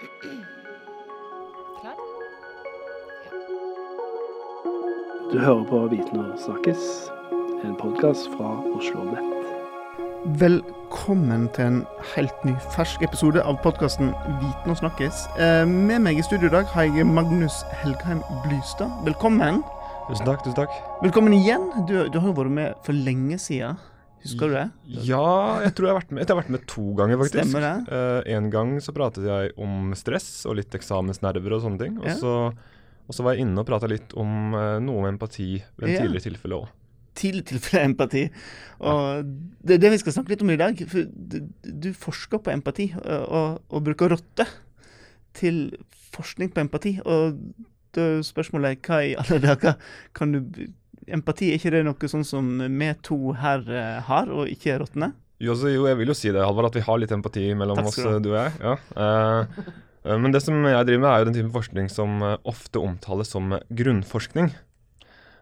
Klar? Du hører på Viten og snakkes, en podkast fra Oslo Nett. Velkommen til en helt ny, fersk episode av podkasten Viten og snakkes. Eh, med meg i studio i dag har jeg Magnus Helgheim Blystad. Velkommen. Tusen takk. tusen takk. Velkommen igjen. Du, du har jo vært med for lenge siden. Husker du det? Ja, jeg tror jeg har vært med, jeg har vært med to ganger, faktisk. Stemmer det. Uh, en gang så pratet jeg om stress og litt eksamensnerver og sånne ting. Og Ja. så, og så var jeg inne og prata litt om uh, noe med empati ved en Ja. tidligere tilfelle òg. Tidlig tilfelle empati. Og det er det vi skal snakke litt om i dag. For du, du forsker på empati, og, og, og bruker rotte til forskning på empati. Og da er spørsmålet hva i alle dager kan du Empati, er ikke det noe sånn som vi to her eh, har, og ikke rottene? Jo, jo, jeg vil jo si det, Halvard, at vi har litt empati mellom oss, skal du og jeg. Ja. Uh, eh, men det som jeg driver med, er jo den typen forskning som eh, ofte omtales som eh, grunnforskning.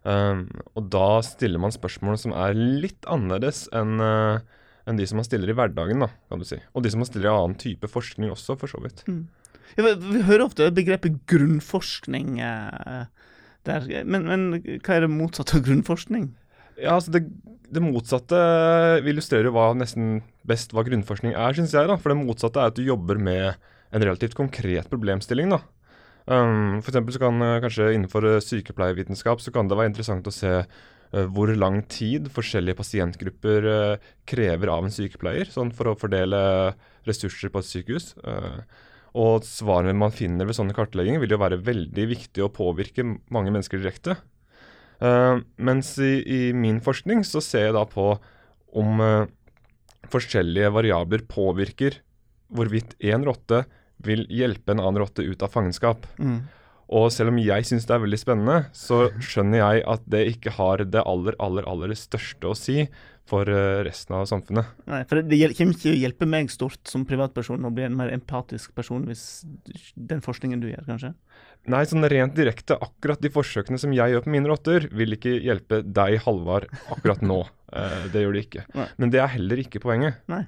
Uh, og da stiller man spørsmål som er litt annerledes enn uh, enn de som man stiller i hverdagen, da, kan du si. Og de som man stiller i annen type forskning også, for så vidt. Ja, vi, vi hører ofte begrepet grunnforskning eh, der. Men, men hva er det motsatte av grunnforskning? Ja, altså det, det motsatte illustrerer jo nesten best hva grunnforskning er, syns jeg. da. For det motsatte er at du jobber med en relativt konkret problemstilling. da. Um, for så kan eh, kanskje innenfor sykepleievitenskap så kan det være interessant å se uh, hvor lang tid forskjellige pasientgrupper uh, krever av en sykepleier, sånn for å fordele ressurser på et sykehus. Eh, og svarene man finner ved sånne kartlegginger vil jo være veldig viktig å påvirke mange mennesker direkte. Uh, mens i, i min forskning så ser jeg da på om uh, forskjellige variabler påvirker hvorvidt én rotte vil hjelpe en annen rotte ut av fangenskap. Mm. Og selv om jeg syns det er veldig spennende, så skjønner jeg at det ikke har det aller, aller, aller største å si for eh, resten av samfunnet. Nei, for det, kommer ikke å hjelpe meg stort som privatperson å bli en mer empatisk person hvis den forskningen du gjør, kanskje? Nei, sånn rent direkte, akkurat de forsøkene som jeg gjør på mine rotter, vil ikke hjelpe deg, Halvard, akkurat nå. Eh, det gjør de ikke. Nei. Men det er heller ikke poenget. Nei.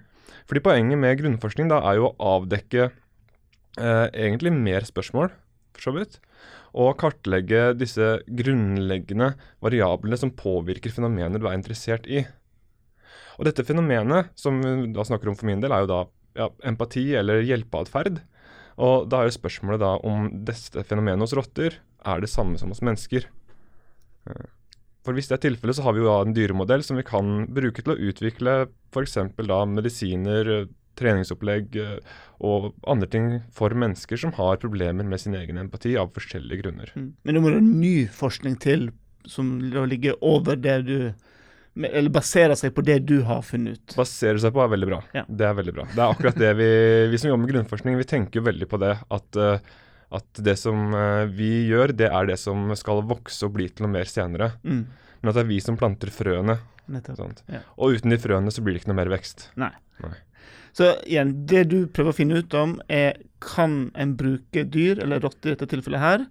Fordi poenget med grunnforskning da er jo å avdekke eh, egentlig mer spørsmål, for så vidt. Og kartlegge disse grunnleggende variablene som påvirker fenomener du er interessert i. Og dette fenomenet, som vi da snakker om for min del, er jo da ja, empati eller hjelpeatferd. Og da er jo spørsmålet da om dette fenomenet hos rotter er det samme som hos mennesker. Eh, For hvis det er tilfellet, så har vi jo da en dyremodell som vi kan bruke til å utvikle f.eks. da medisiner, treningsopplegg eh, og andre ting for mennesker som har problemer med sin egen empati av forskjellige grunner. Mm. Men det må da ny forskning til som ligger over det du Eller baserer seg på det du har funnet ut. Basere seg på er veldig bra. Ja. Det er veldig bra. Det er akkurat det vi, vi som jobber med grunnforskning, vi tenker jo veldig på det. At, eh, at det som eh, vi gjør, det er det som skal vokse og bli til noe mer senere. Mm. Men at det er vi som planter frøene. Ja. Og uten de frøene så blir det ikke noe mer vekst. Nei. Nei. Så igjen, det du prøver å finne ut om, er kan en bruke dyr, eller rotter i dette tilfellet her,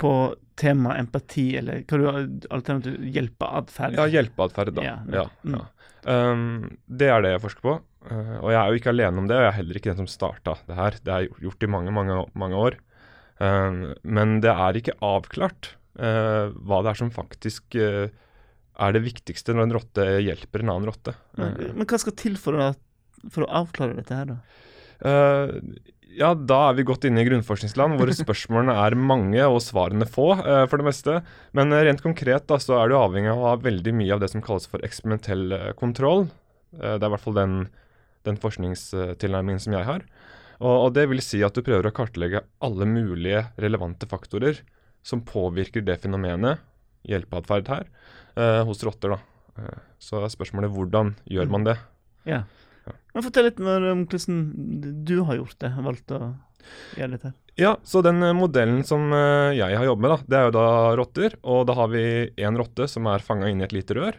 på tema empati, eller hva du alternativt hjelpeatferd? Ja, hjelpeatferd, da. Ja, Ja, mm. ja. Um, det er det jeg forsker på. Uh, og jeg er jo ikke alene om det, og jeg er heller ikke den som starta det her. Det er gjort i mange, mange, mange år. Um, men det er ikke avklart uh, hva det er som faktisk uh, er det viktigste når en rotte hjelper en annen rotte. Men, men hva skal til for å, for å avklare dette her, da? Eh, ja, da er vi godt inne i grunnforskningsland, hvor spørsmålene er mange og svarene få, eh, for det meste. Men eh, rent konkret da, så er du avhengig av veldig mye av det som kalles for eksperimentell eh, kontroll. Eh, det er i hvert fall den, den forskningstilnærmingen som jeg har. Og, og det vil si at du prøver å kartlegge alle mulige relevante faktorer som påvirker det fenomenet, hjelpeatferd her, eh, hos rotter. da. Eh, så er spørsmålet hvordan gjør man det? Ja. Men Fortell litt mer om hvordan du har gjort det, valgt å gjøre dette. Ja, så den eh, modellen som eh, jeg har jobbet med, da, det er jo da rotter. Og da har vi én rotte som er fanga inn i et lite rør,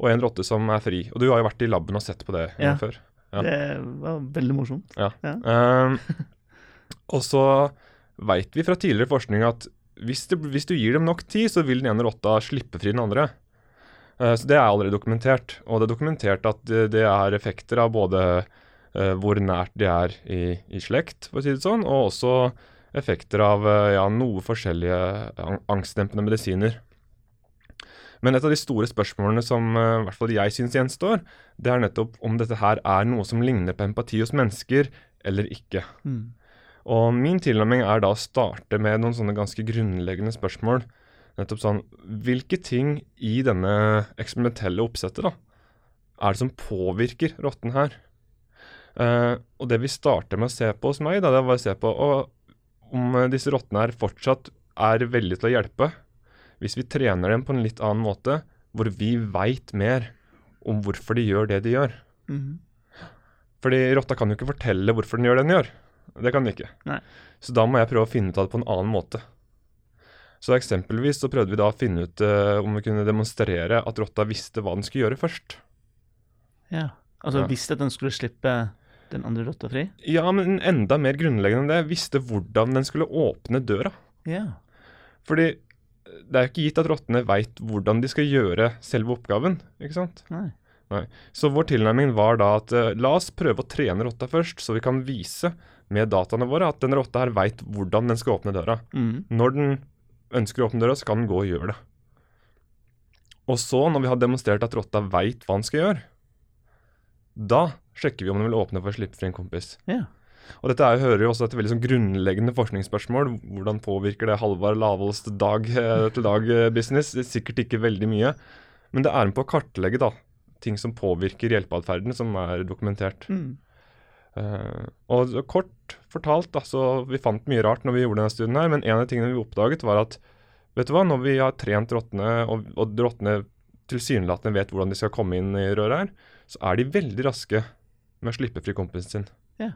og en rotte som er fri. Og du har jo vært i laben og sett på det Ja. før. Ja. Det var veldig morsomt. Ja. Ja. Um, og så veit vi fra tidligere forskning at hvis, det, hvis du gir dem nok tid, så vil den ene rotta slippe fri den andre. Eh, så det er allerede dokumentert. Og det er dokumentert at det, er effekter av både eh, hvor nært de er i, i slekt, for å si det sånn, og også effekter av eh, ja, noe forskjellige angstdempende medisiner. Men et av de store spørsmålene som i hvert fall jeg syns gjenstår, det er nettopp om dette her er noe som ligner på empati hos mennesker eller ikke. Mm. Og min tilnærming er da å starte med noen sånne ganske grunnleggende spørsmål. Nettopp sånn Hvilke ting i denne eksperimentelle oppsettet da, er det som påvirker rotten her? Eh, og det vi starter med å se på hos meg, da, det var å se på og, om disse rottene her fortsatt er villige til å hjelpe. Hvis vi trener dem på en litt annen måte, hvor vi veit mer om hvorfor de gjør det de gjør. Mhm. Fordi rotta kan jo ikke fortelle hvorfor den gjør det den gjør. Det kan den ikke. Nei. Så da må jeg prøve å finne ut av det på en annen måte. Så eksempelvis så prøvde vi da å finne ut uh, om vi kunne demonstrere at rotta visste hva den skulle gjøre først. Ja. Altså Ja. visste at den skulle slippe den andre rotta fri? Ja, men enda mer grunnleggende enn det, visste hvordan den skulle åpne døra. Ja. Fordi det er jo ikke gitt at rottene veit hvordan de skal gjøre selve oppgaven, ikke sant? Nei. Så vår tilnærming var da at uh, la oss prøve å trene rotta først, så vi kan vise med dataene våre at den rotta her veit hvordan den skal åpne døra. Mm. Når den ønsker å åpne døra, så kan den gå og gjøre det. Og så, når vi har demonstrert at rotta veit hva den skal gjøre, da sjekker vi om den vil åpne for å slippe fri en kompis. Ja. Og dette er, hører jo også et veldig sånn grunnleggende forskningsspørsmål. Hvordan påvirker det Halvard Lavåls dag-til-dag-business? Sikkert ikke veldig mye. Men det er med på å kartlegge da, ting som påvirker hjelpeatferden, som er dokumentert. Mhm. Eh, og kort fortalt, altså, vi fant mye rart når vi gjorde denne studien her, men en av tingene vi oppdaget var at vet du hva, når vi har trent rottene, og, og rottene tilsynelatende vet hvordan de skal komme inn i røret her, så er de veldig raske med å slippe fri kompisen sin. Ja.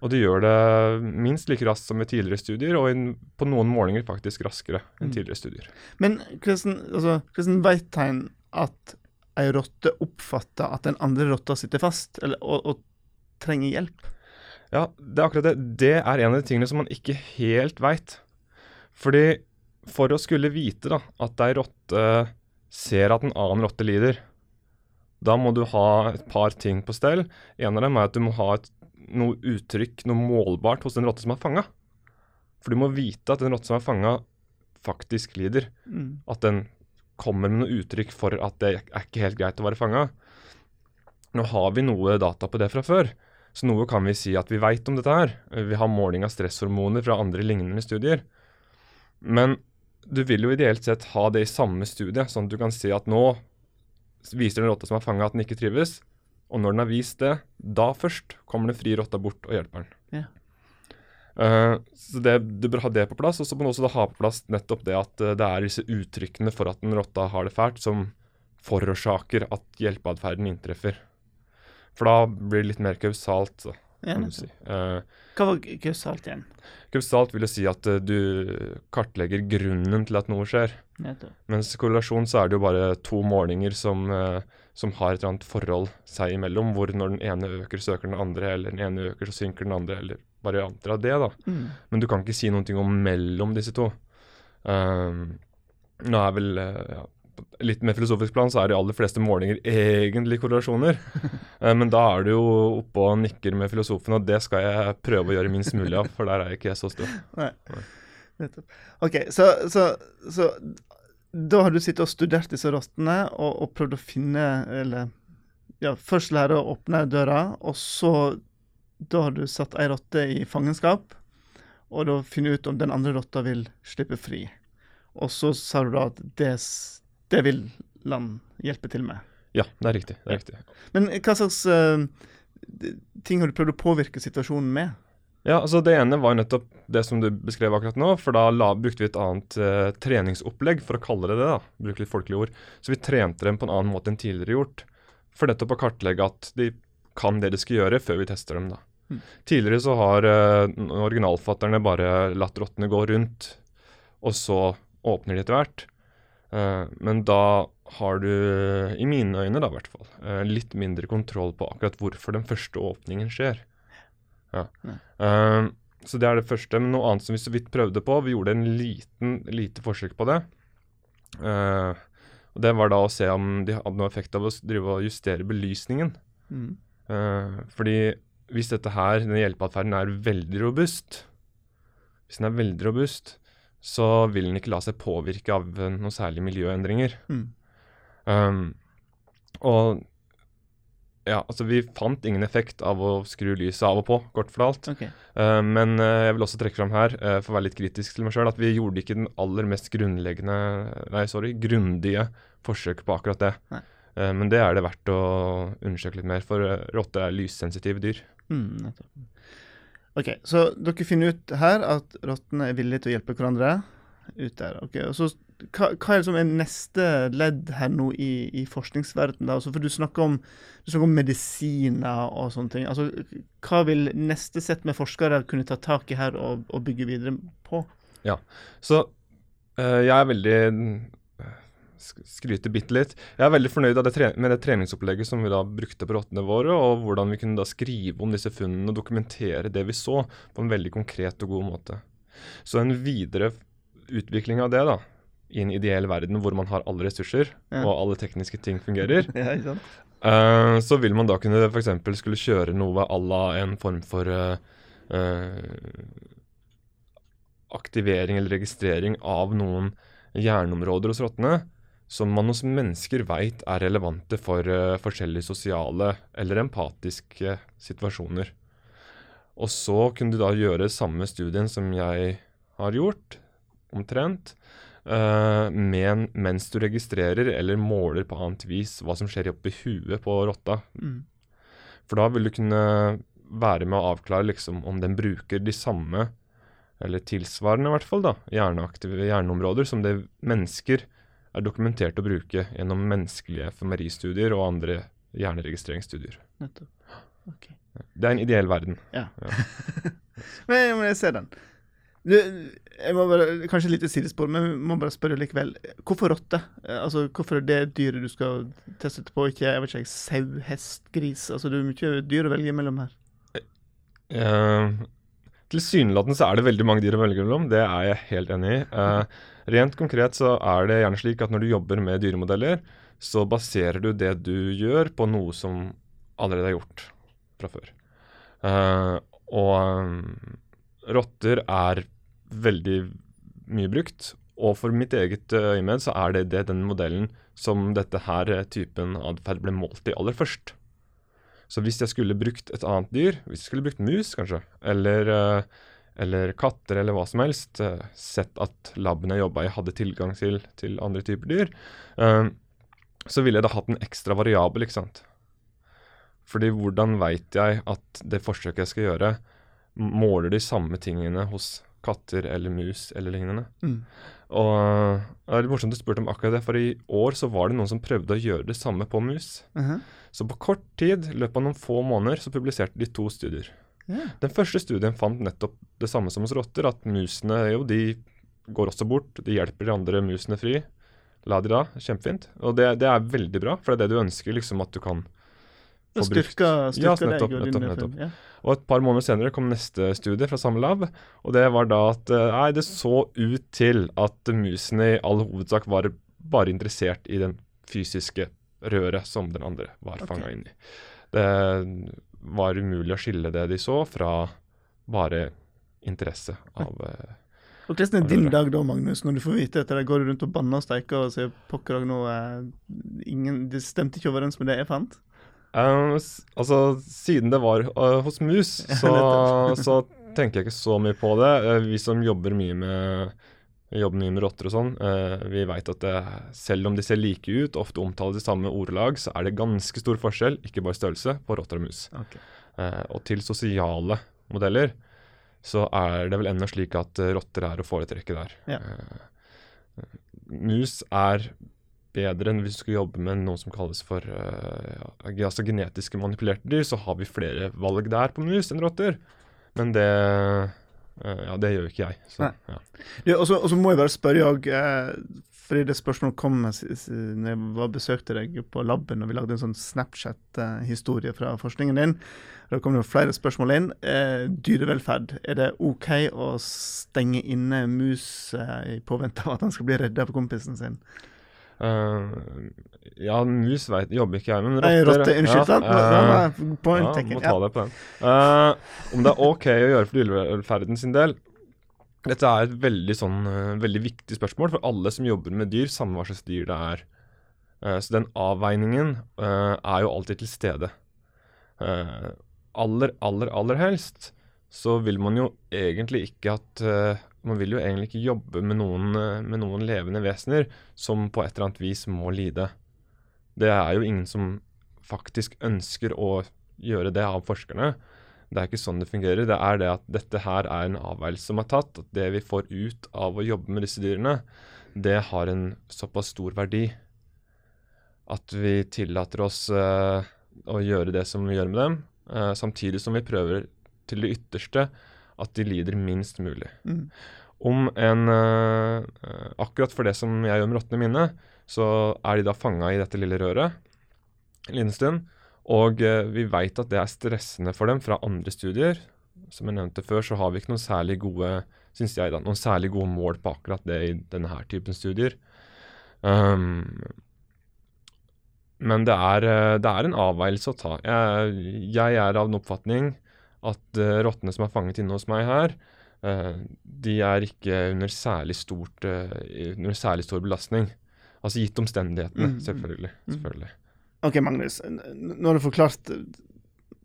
Og de gjør det minst like raskt som i tidligere studier, og in, på noen målinger faktisk raskere enn Mm. tidligere studier. Men hvordan, altså, hvordan vet en at ei rotte oppfatter at den andre rotta sitter fast, eller, og, og trenger hjelp? Ja, det er akkurat det. Det er en av de tingene som man ikke helt veit. Fordi for å skulle vite da, at ei rotte ser at en annen rotte lider, da må du ha et par ting på stell. En av dem er at du må ha et, noe uttrykk, noe målbart hos den rotta som er fanga. For du må vite at den rotta som er fanga, faktisk lider. Mm. At den kommer med noe uttrykk for at det er ikke helt greit å være fanga. Nå har vi noe data på det fra før, så noe kan vi si at vi veit om dette her. Vi har måling av stresshormoner fra andre lignende studier. Men du vil jo ideelt sett ha det i samme studie, sånn at du kan si at nå viser den rotta som er fanga at den ikke trives, og når den har vist det, da først kommer den fri rotta bort og hjelper den. Ja. Uh, så det, Du bør ha det på plass, og så må du også ha på plass nettopp det at eh, det er disse uttrykkene for at en rotta har det fælt, som forårsaker at hjelpeatferden inntreffer. For da blir det litt mer kausalt, kan du si. Uh, Hva var kausalt igjen? kausalt vil jo si at uh, du kartlegger grunnen til at noe skjer. Nettopp. Mens korrelasjon så er det jo bare to målinger som, uh, som har et eller annet forhold seg imellom, hvor når den ene øker, så øker den andre, eller den ene øker, så synker den andre, eller varianter av det, da. Mm. Men du kan ikke si noen ting om mellom disse to. Um, nå er vel ja, litt mer filosofisk plan så er de aller fleste målinger egentlig korrelasjoner. Eh, men da er du jo oppe og nikker med filosofen, og det skal jeg prøve å gjøre minst mulig av, for der er jeg ikke så stø. Nettopp. OK, så, så, så da har du sittet og studert disse rottene og, og prøvd å finne Eller ja, først lære å åpne døra, og så Da har du satt ei rotte i fangenskap, og da finne ut om den andre rotta vil slippe fri. Og så sa du da at det, det vil land hjelpe til med. Ja, det er riktig. det er riktig. Men hva slags uh, ting har du prøvd å påvirke situasjonen med? Ja, altså Det ene var nettopp det som du beskrev akkurat nå. For da la, brukte vi et annet uh, treningsopplegg, for å kalle det det. da, Bruke litt folkelige ord. Så vi trente dem på en annen måte enn tidligere gjort. For nettopp å kartlegge at de kan det de skal gjøre, før vi tester dem. da. Mm. Tidligere så har uh, originalfatterne bare latt rottene gå rundt, og så åpner de etter hvert. Eh, men da har du, i mine øyne da i hvert fall, eh, litt mindre kontroll på akkurat hvorfor den første åpningen skjer. Ja. Eh, så det er det første. Men noe annet som vi så vidt prøvde på, vi gjorde en liten, lite forsøk på det. Uh, og Det var da å se om de hadde noe effekt av å drive og justere belysningen. Mm. Uh, fordi hvis dette her, denne hjelpeatferden er veldig robust, hvis den er veldig robust, så vil den ikke la seg påvirke av eh, noen særlige miljøendringer. Mm. Um, og ja, altså vi fant ingen effekt av å skru lyset av og på, kort fortalt. Okay. Uh, men uh, jeg vil også trekke fram her, uh, for å være litt kritisk til meg sjøl, at vi gjorde ikke den aller mest grunnleggende Nei, sorry, grundige forsøket på akkurat det. Men det er det verdt å undersøke litt mer, for rotter er lyssensitive dyr. Mm. OK, så dere finner ut her at rottene er villige til å hjelpe hverandre ut der. ok, og så hva, hva er det er neste ledd her nå i, i forskningsverdenen? Altså, for du snakker, om, du snakker om medisiner og sånne ting. Altså, hva vil neste sett med forskere kunne ta tak i her og, og bygge videre på? Ja, Så eh, jeg er veldig sk- Skryter bitte litt. Jeg er veldig fornøyd det med det treningsopplegget som vi da brukte på rottene våre, og hvordan vi kunne da skrive om disse funnene og dokumentere det vi så, på en veldig konkret og god måte. Så en videre utvikling av det, da, i en ideell verden hvor man har alle ressurser, Ja. og alle tekniske ting fungerer, Ja, ikke sant? Uh, så vil man da kunne f.eks. skulle kjøre noe à la en form for uh, uh, aktivering eller registrering av noen hjerneområder hos rottene som man hos mennesker veit er relevante for uh, forskjellige sosiale eller empatiske situasjoner. Og så kunne du da gjøre samme studien som jeg har gjort, omtrent, uh, men mens du registrerer eller måler på annet vis hva som skjer oppi huet på rotta. Mm. For da vil du kunne være med å avklare liksom om den bruker de samme, eller tilsvarende i hvert fall, da, hjerneaktive hjerneområder som det mennesker er dokumentert å bruke gjennom menneskelige fMRI-studier og andre hjerneregistreringsstudier. Nettopp. Ok. Det er en ideell verden. Men, men jeg se den. Du, jeg må bare, kanskje litt sidespor, men jeg må bare spørre likevel. Hvorfor rotte? Eh, Altså, Hvorfor er det dyret du skal teste på, ikke jeg vet ikke, sau, hest, gris? Altså, Det er mye dyr å velge mellom her. Eh, Tilsynelatende så er det veldig mange dyr å velge mellom, det er jeg helt enig i. Eh, rent konkret så er det gjerne slik at når du jobber med dyremodeller, så baserer du det du gjør på noe som allerede er gjort fra før. Uh, og um, rotter er veldig mye brukt, og for mitt eget uh, øyemed så er det, det den modellen som dette her eh, typen atferd ble målt i aller først. Så hvis jeg skulle brukt et annet dyr, hvis jeg skulle brukt mus kanskje, eller, eh, eller katter eller hva som helst, eh, sett at laben jeg jobba i hadde tilgang til, til andre typer dyr, eh, så ville jeg da hatt en ekstra variabel, ikke sant. Fordi hvordan veit jeg at det forsøket jeg skal gjøre, måler de samme tingene hos katter eller mus eller lignende? Mm. Og eh, det er litt morsomt du spurte om akkurat det, for i år så var det noen som prøvde å gjøre det samme på mus. Mhm. Så på kort tid, i løpet av noen få måneder, så publiserte de to studier. Den første studien fant nettopp det samme som hos rotter, at musene jo, de går også bort. De hjelper de andre musene fri. La de da. Kjempefint. Og det, det er veldig bra, for det er det du ønsker, liksom at du kan få brukt. Styrke Ja, nettopp, deg og nettopp, nettopp. Ja. Og et par måneder senere kom neste studie fra samme lab, og det var da at eh, nei, det så ut til at musene i all hovedsak var bare interessert i den fysiske røret som den andre var okay. fanga inn i. Det var umulig å skille det de så, fra bare interesse av eh, Og Hvordan er din dag da, Magnus, når du får vite at Går går rundt og banner og steiker og sier pokker òg nå eh, Det stemte ikke overens med det jeg fant? Um, altså, siden det var uh, hos mus, så, så tenker jeg ikke så mye på det. Uh, vi som jobber mye med jobber mye med rotter og sånn, eh, vi veit at det, selv om de ser like ut, ofte omtaler de samme ordelag, så er det ganske stor forskjell, ikke bare størrelse, på rotter og mus. Okay. Eh, og til sosiale modeller så er det vel ennå slik at eh, rotter er å foretrekke der. Ja. Mus er bedre enn hvis du skal jobbe med noe som kalles for uh, altså genetiske manipulerte dyr, så har vi flere valg der på mus enn rotter. Men det Ja, det gjør ikke jeg. Så, ja. Du, Og så må jeg bare spørre òg, eh, fordi det spørsmålet kom når jeg var besøkte deg på laben og vi lagde en sånn Snapchat-historie fra forskningen din. Da kom det jo flere spørsmål inn. Eh, dyrevelferd. Er det OK å stenge inne mus eh, i påvente av at han skal bli redda av kompisen sin? Eh, ja, mus vet, jobber ikke jeg med, men Nei, rotter unnskyld. ja, uh, point ja, må ta det på den. Eh, om det er ok å gjøre for dyrevelferden sin del Dette er et veldig, sånn, veldig viktig spørsmål for alle som jobber med dyr, samme hva slags dyr det er. Så den avveiningen uh, er jo alltid til stede. Uh, aller, aller, aller helst så vil man jo egentlig ikke at eh, Man vil jo egentlig ikke jobbe med noen, eh, med noen levende vesener som på et eller annet vis må lide. Det er jo ingen som faktisk ønsker å gjøre det av forskerne. Det er ikke sånn det fungerer. Det er det at dette her er en avveielse som er tatt. At det vi får ut av å jobbe med disse dyrene, det har en såpass stor verdi at vi tillater oss uh, å gjøre det som vi gjør med dem, uh, samtidig som vi prøver til det ytterste at de lider minst mulig. Mm. Om en eh, Akkurat for det som jeg gjør med rottene mine, så er de da fanga i dette lille røret en liten stund. Og uh, vi veit at det er stressende for dem fra andre studier. Som jeg nevnte før, så har vi ikke noen særlig gode synes jeg da, noen særlig gode mål på akkurat det i denne her typen studier. Um, men det er, eh, det er en avveielse å ta. Jeg, jeg er av den oppfatning at uh, rottene som er fanget inne hos meg her, uh, de er ikke under særlig, stort, uh, under særlig stor belastning. Altså gitt omstendighetene, Mm, mm, selvfølgelig. mm. selvfølgelig. OK, Magnus. Nå har du forklart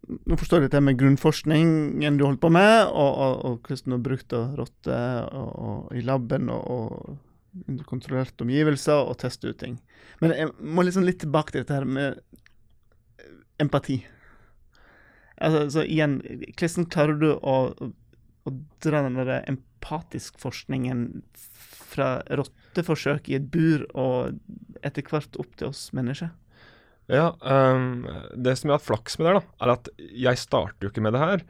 Nå forstår jeg dette med grunnforskningen du holdt på med, og, og, og hvordan du har brukt rotter i laben og, og under kontrollerte omgivelser og teste ut ting. Men jeg må liksom litt tilbake til dette her med empati. Altså, så igjen, hvordan klarer du å, å, dra den der empatisk forskningen fra rotteforsøk i et bur og etter hvert opp til oss mennesker? Ja, um, det som jeg har hatt flaks med der, da, er at jeg starter jo ikke med det her.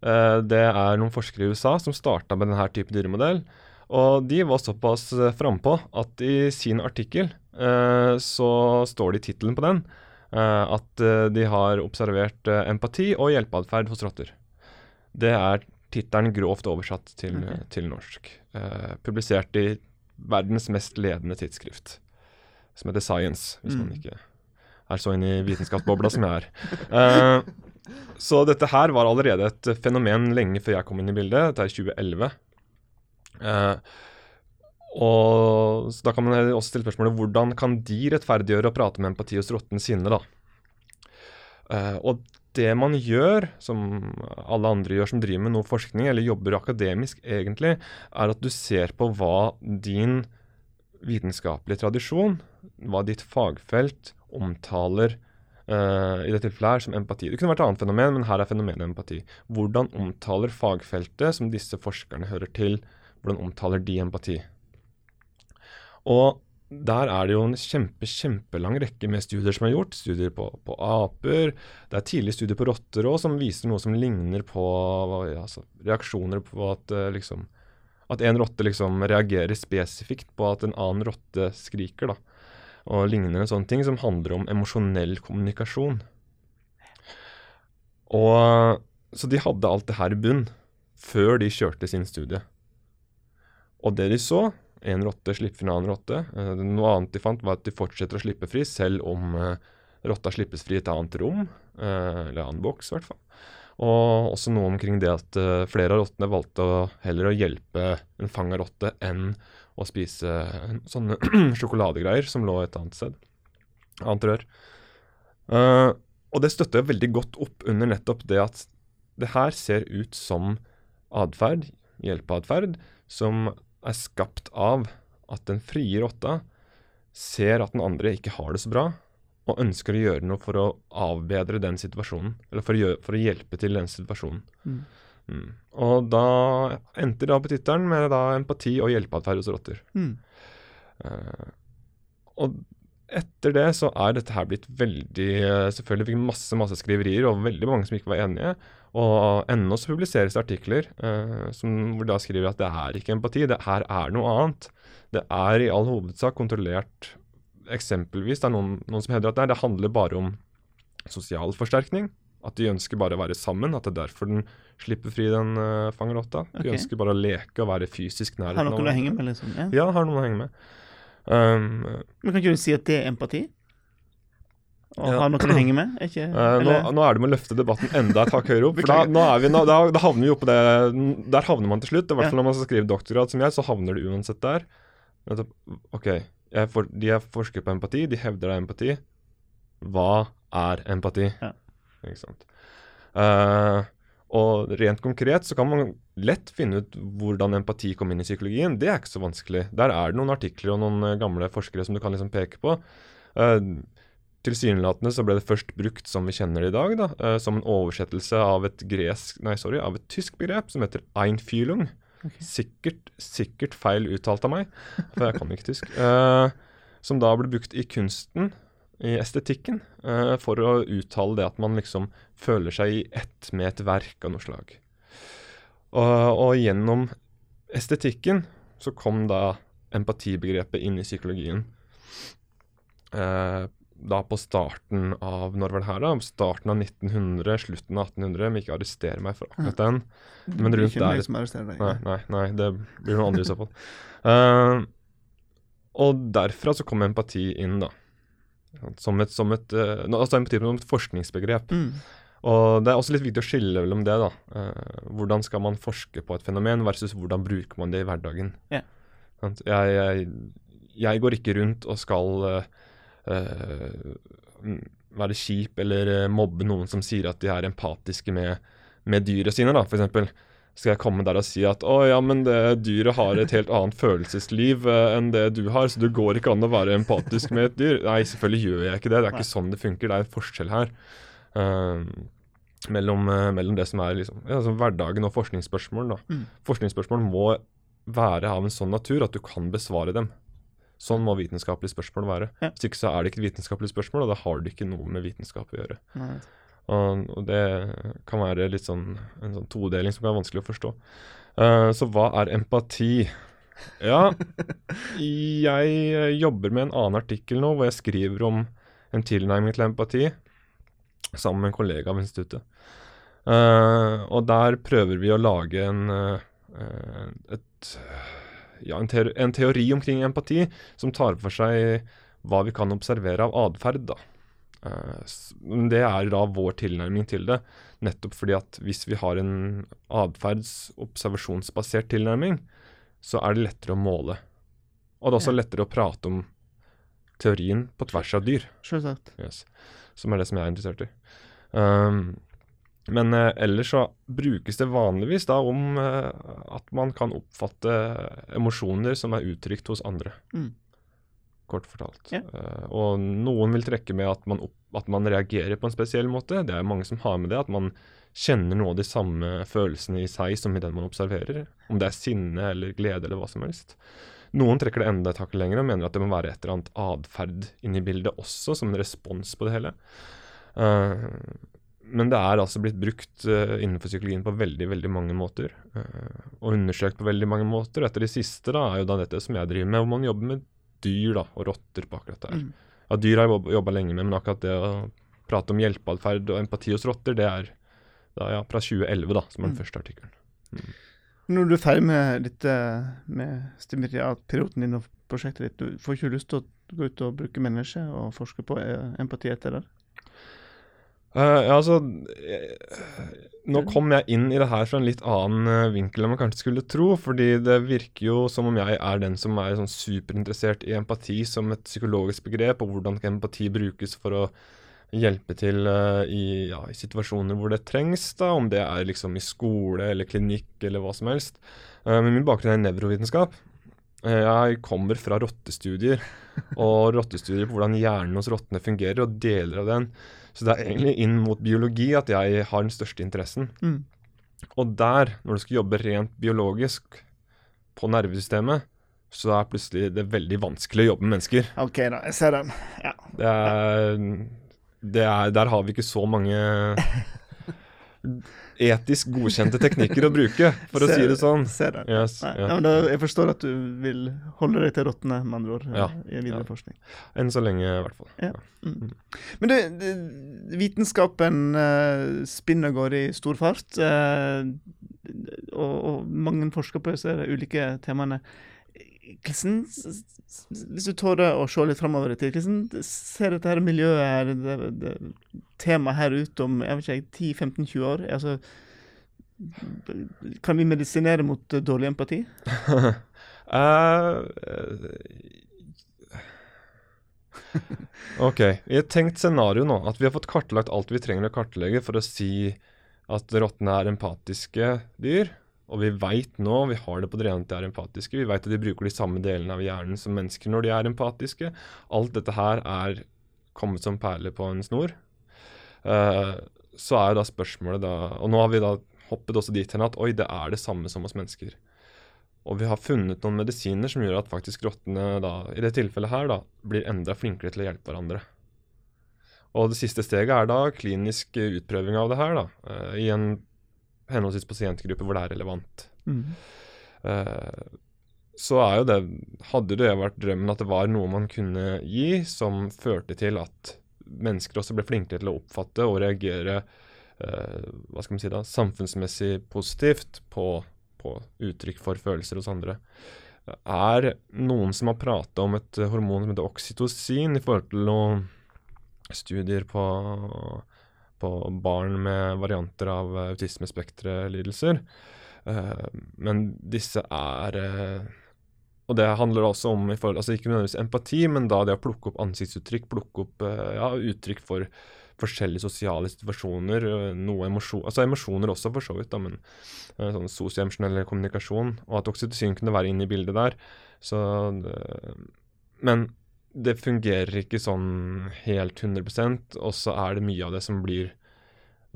Uh, det er noen forskere i USA som starta med denne type dyremodell. Og de var såpass uh, frampå at i sin artikkel uh, så står det i tittelen på den eh, at eh, de har observert eh, empati og hjelpeatferd hos rotter. Det er tittelen grovt oversatt til, okay. til norsk. Eh, publisert i verdens mest ledende tidsskrift, som heter Science, hvis man Mm. ikke er så inne i vitenskapsbobla som jeg er. Eh, så dette her var allerede et fenomen lenge før jeg kom inn i bildet. Dette er 2011. Eh, og Da kan man også stille spørsmålet hvordan kan de rettferdiggjøre å prate med empati hos råttent sinne? da? Uh, og det man gjør, som alle andre gjør som driver med noe forskning, eller jobber akademisk egentlig, er at du ser på hva din vitenskapelige tradisjon, hva ditt fagfelt omtaler uh, i dette tilfellet her som empati. Det kunne vært et annet fenomen, men her er fenomenet empati. Hvordan omtaler fagfeltet som disse forskerne hører til, hvordan omtaler de empati? Og der er det jo en kjempe, kjempelang rekke med studier som er gjort. Studier på, på aper. Det er tidlige studier på rotter òg som viser noe som ligner på ja, altså, reaksjoner på at eh, liksom At en rotte liksom reagerer spesifikt på at en annen rotte skriker, da. Og lignende sånne ting som handler om emosjonell kommunikasjon. Og Så de hadde alt det her i bunn før de kjørte sin studie. Og det de så en rotte slipper en annen rotte. Eh, noe annet de fant, var at de fortsetter å slippe fri selv om eh, rotta slippes fri i et annet rom, eh, eller annen boks i hvert fall. Og også noe omkring det at flere av rottene valgte å, heller å hjelpe en fanga rotte enn å spise sånne sjokoladegreier som lå et annet sted. Annet rør. Uh, og det støtter veldig godt opp under nettopp det at det her ser ut som atferd, hjelpeatferd, som er skapt av at den frie rotta ser at den andre ikke har det så bra, og ønsker å gjøre noe for å avbedre den situasjonen. Eller for å, gjøre, for å hjelpe til den situasjonen. Mm. Mm. Og da endte da på tittelen med da empati og hjelpeatferd hos rotter. Mm. Uh, og etter det så er dette her blitt veldig eh, Selvfølgelig fikk masse masse skriverier, og veldig mange som ikke var enige. Og ennå så publiseres det artikler eh, som, hvor da skriver at det er ikke empati, det her er noe annet. Det er i all hovedsak kontrollert Eksempelvis det er noen, noen som hevder at nei, det handler bare om sosial forsterkning. At de ønsker bare å være sammen. At det er derfor den slipper fri, den uh, fangerotta. De okay. ønsker bare å leke og være fysisk nær. Har noen å henge med, liksom? Ja. Ja, har noen å henge med. Um, Men kan ikke du si at det er empati? Og Ja. ha noe å henge med? Ikke, Eh, nå, nå er det med å løfte debatten enda et hakk høyere opp. For da, vi, da, da havner vi jo på det Der havner man til slutt. I hvert Ja. fall når man skal skrive doktorgrad som jeg, så havner du uansett der. OK, for, de er forsker på empati, de hevder det er empati. Hva er empati? Ja. Ikke sant. Uh, og rent konkret så kan man lett finne ut hvordan empati kom inn i psykologien. Det er ikke så vanskelig. Der er det noen artikler og noen eh, gamle forskere som du kan liksom peke på. Uh, Tilsynelatende så ble det først brukt som vi kjenner det i dag, da, eh, som en oversettelse av et gresk, nei sorry, av et tysk begrep som heter einfühlung. Okay. Sikkert, sikkert feil uttalt av meg, for jeg kan ikke tysk. Eh, som da ble brukt i kunsten, i estetikken, for å uttale det at man liksom føler seg i ett med et verk av noe slag. Og, og gjennom estetikken så kom da empatibegrepet inn i psykologien. Eh, da på starten av Når var det her, da? Starten av 1900, slutten av 1800. Men ikke arrestere meg for akkurat den. men rundt der- som deg. Nei, nei, nei, det blir noen andre i så fall. Eh, og derfra så kom empati inn, da. Som et, som et uh, altså empati som et forskningsbegrep. Mm. Og det er også litt viktig å skille mellom det, da. Eh, hvordan skal man forske på et fenomen versus hvordan bruker man det i hverdagen. Yeah. Jeg, jeg, jeg går ikke rundt og skal eh, eh, være kjip eller eh, mobbe noen som sier at de er empatiske med, med dyret sine, da, f.eks. Skal jeg komme der og si at å ja, men det dyret har et helt annet følelsesliv eh, enn det du har, så det går ikke an å være empatisk med et dyr? Nei, selvfølgelig gjør jeg ikke det. Det er ikke sånn det funker. Det er en forskjell her. Eh, mellom, eh, mellom det som er liksom, ja, altså hverdagen og forskningsspørsmål. Mm. Forskningsspørsmål må være av en sånn natur at du kan besvare dem. Sånn må vitenskapelige spørsmål være. Ja. Hvis ikke så er det ikke et vitenskapelig spørsmål, og da har det ikke noe med vitenskap å gjøre. Og, og det kan være litt sånn, en sånn todeling som kan være vanskelig å forstå. Uh, så hva er empati? Ja, jeg jobber med en annen artikkel nå hvor jeg skriver om en tilnærming til empati sammen med en kollega av instituttet. Uh, og der prøver vi å lage en, uh, et, ja, en, teori, en teori omkring empati som tar for seg hva vi kan observere av atferd. men det er da vår tilnærming til det. Nettopp fordi at hvis vi har en atferdsobservasjonsbasert tilnærming, så er det lettere å måle. Og det er også lettere å prate om teorien på tvers av dyr. Selvsagt. Yes. Som er det som jeg er interessert i. Um, men eh, ellers så brukes det vanligvis da om eh, at man kan oppfatte emosjoner som er uttrykt hos andre. Mm. Kort fortalt. Ja. Eh, og noen vil trekke med at man, opp, at man reagerer på en spesiell måte. Det er mange som har med det. At man kjenner noe av de samme følelsene i seg som i den man observerer. Om det er sinne eller glede eller hva som helst. Noen trekker det enda et hakk lenger og mener at det må være et eller annet atferd inni bildet også, som en respons på det hele. Uh, men det er altså blitt brukt uh, innenfor psykologien på veldig veldig mange måter. Uh, og undersøkt på veldig mange måter. Etter de siste da, er jo da dette som jeg driver med, hvor man jobber med dyr da, og rotter på akkurat det her. Mm. Ja, dyr har jeg jobba lenge med, men akkurat det å prate om hjelpeatferd og empati hos rotter, det er da, ja, fra 2011, da, som er den Mm. første artikkelen. Når du er ferdig med dette med stimuliatpiloten din og prosjektet ditt, du får ikke lyst til å gå ut og bruke mennesker og forske på eh, empati etter det? Uh, ja, altså eh, Nå kom jeg inn i det her fra en litt annen eh, vinkel enn man kanskje skulle tro. Fordi det virker jo som om jeg er den som er sånn superinteressert i empati som et psykologisk begrep, og hvordan empati brukes for å hjelpe til uh, i, ja, i situasjoner hvor det trengs. da, Om det er liksom i skole eller klinikk eller hva som helst. Uh, men min bakgrunn er nevrovitenskap. Uh, Jeg kommer fra rottestudier, og rottestudier på hvordan hjernen hos rottene fungerer, og deler av den. Så det er egentlig inn mot biologi at jeg har den største interessen. Mm. Og der, når du skal jobbe rent biologisk på nervesystemet, så er plutselig det veldig vanskelig å jobbe med mennesker. OK, da. Jeg ser den. Ja. Det er, det er, der har vi ikke så mange etisk godkjente teknikker å bruke, for å si det sånn. Ser. Yes, ja. ja, jeg forstår at du vil holde deg til rottene, med andre ord, Ja, i videre forskning. Enn så lenge, i hvert fall. Ja. Mm. Men det, vitenskapen uh, spinner og går i stor fart, uh, og, og mange forsker på disse ulike temaene. Hvordan, Hvis du tårer å se litt framover i tid, hvordan ser dette her miljøet her, det, det, temaet her ut om jeg vet ikke, 10-15-20 år? Altså, kan vi medisinere mot eh, dårlig empati? uh, OK. I et tenkt scenario nå, at vi har fått kartlagt alt vi trenger å kartlegge for å si at rottene er empatiske dyr. Og vi veit nå, vi har det på det rene at de er empatiske. Vi veit at de bruker de samme delene av hjernen som mennesker når de er empatiske. Alt dette her er kommet som perler på en snor. Uh, så er jo da spørsmålet da Og nå har vi da hoppet også dit hen at oi, det er det samme som hos mennesker. Og vi har funnet noen medisiner som gjør at faktisk rottene da, i det tilfellet her da, blir enda flinkere til å hjelpe hverandre. Og det siste steget er da klinisk utprøving av det her da, uh, i en henholdsvis pasientgrupper hvor det er relevant. Mm. Uh, så er jo det Hadde det vært drømmen at det var noe man kunne gi som førte til at mennesker også ble flinkere til å oppfatte og reagere uh, hva skal man si da, samfunnsmessig positivt på, på uttrykk for følelser hos andre. Er noen som har prata om et hormon som heter oksytocin i forhold til noen studier på på barn med varianter av autismespekterlidelser. Uh, men disse er uh, Og det handler også om forhold, altså ikke nødvendigvis empati, men da det å plukke opp ansiktsuttrykk, plukke opp ja, uttrykk for forskjellige sosiale situasjoner, noe emosjon, altså emosjoner også for så vidt, da, men sånn sosioemosjonell kommunikasjon, og at oksytocin kunne være inne i bildet der. Så Men det fungerer ikke sånn helt 100% og så er det mye av det som blir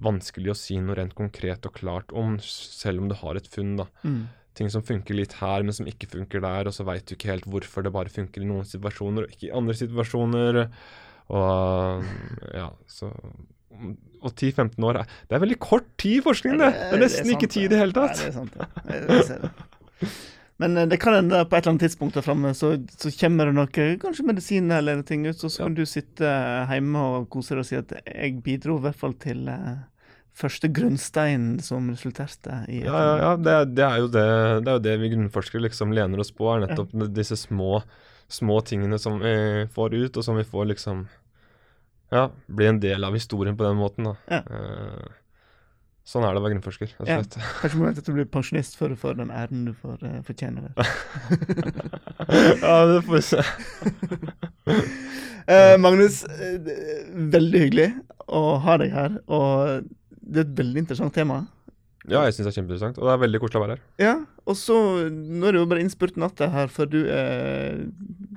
vanskelig å si noe rent konkret og klart om, selv om du har et funn. da. Mm. Ting som funker litt her, men som ikke funker der, og så veit du ikke helt hvorfor det bare funker i noen situasjoner og ikke i andre situasjoner. Og ja, så Og 10-15 år Det er veldig kort tid i forskning, det! Det er nesten ikke tid i det hele tatt. Nei, det er sant, det. Det. Men eh, det kan hende på et eller annet tidspunkt der framme så, så, kommer det noe, kanskje medisin eller ting ut, så kan ja. du sitte hjemme og kose deg og si at jeg bidro i hvert fall til uh, første grunnsteinen som resulterte i Ja, ja, ja. Det, det, er det, det, er jo det vi grunnforskere liksom lener oss på, er nettopp ja. disse små, små tingene som vi får ut, og som vi får liksom Ja, bli en del av historien på den måten, da. Ja. Uh, Sånn er det å være grunnforsker. Ja, kanskje må du blir pensjonist før du får den æren du får uh, fortjener. ja, det får vi se. uh, Magnus, uh, veldig hyggelig å ha deg her. Og det er et veldig interessant tema. Ja, jeg syns det er kjempeinteressant. Og det er veldig koselig å være her. Ja, og så Nå er det jo bare innspurt natta her før du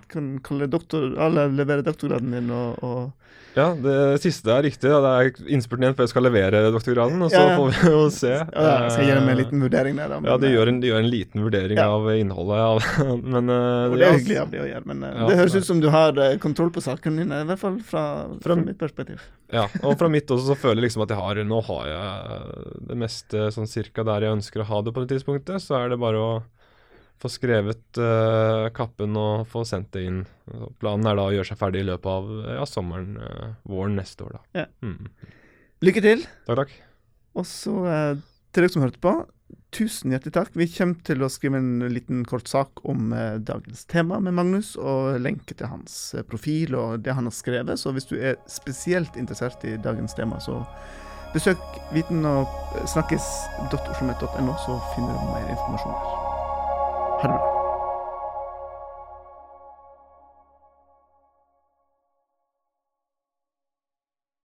kan kalle doktor, eller levere doktorgraden din og, og ja, det siste er riktig. Da. Det er innspurten igjen før jeg skal levere doktorgraden. Og så ja, ja. får vi jo se. Ja, jeg skal gjøre meg en liten vurdering der, da. Men, ja, de gjør, en, de gjør en liten vurdering av innholdet. Ja. men, uh, det er hyggelig av de å gjøre, men uh, det høres ut som du har uh, kontroll på sakene dine. I hvert fall fra, fra, fra, mitt perspektiv. Ja, og fra mitt også så føler jeg liksom at jeg har Nå har jeg det meste sånn cirka der jeg ønsker å ha det på det tidspunktet. Så er det bare å få skrevet uh, kappen og få sendt det inn. Planen er da å gjøre seg ferdig i løpet av ja, sommeren, uh, våren neste år. da. Ja. Mm. Lykke til. Takk, takk. Og så uh, til dere som hørte på, tusen hjertelig takk. Vi kommer til å skrive en liten kort sak om dagens tema med Magnus, og lenke til hans profil og det han har skrevet. Så hvis du er spesielt interessert i dagens tema, så besøk viten og snakkes.oslomet.no, så finner du mer informasjon der. 100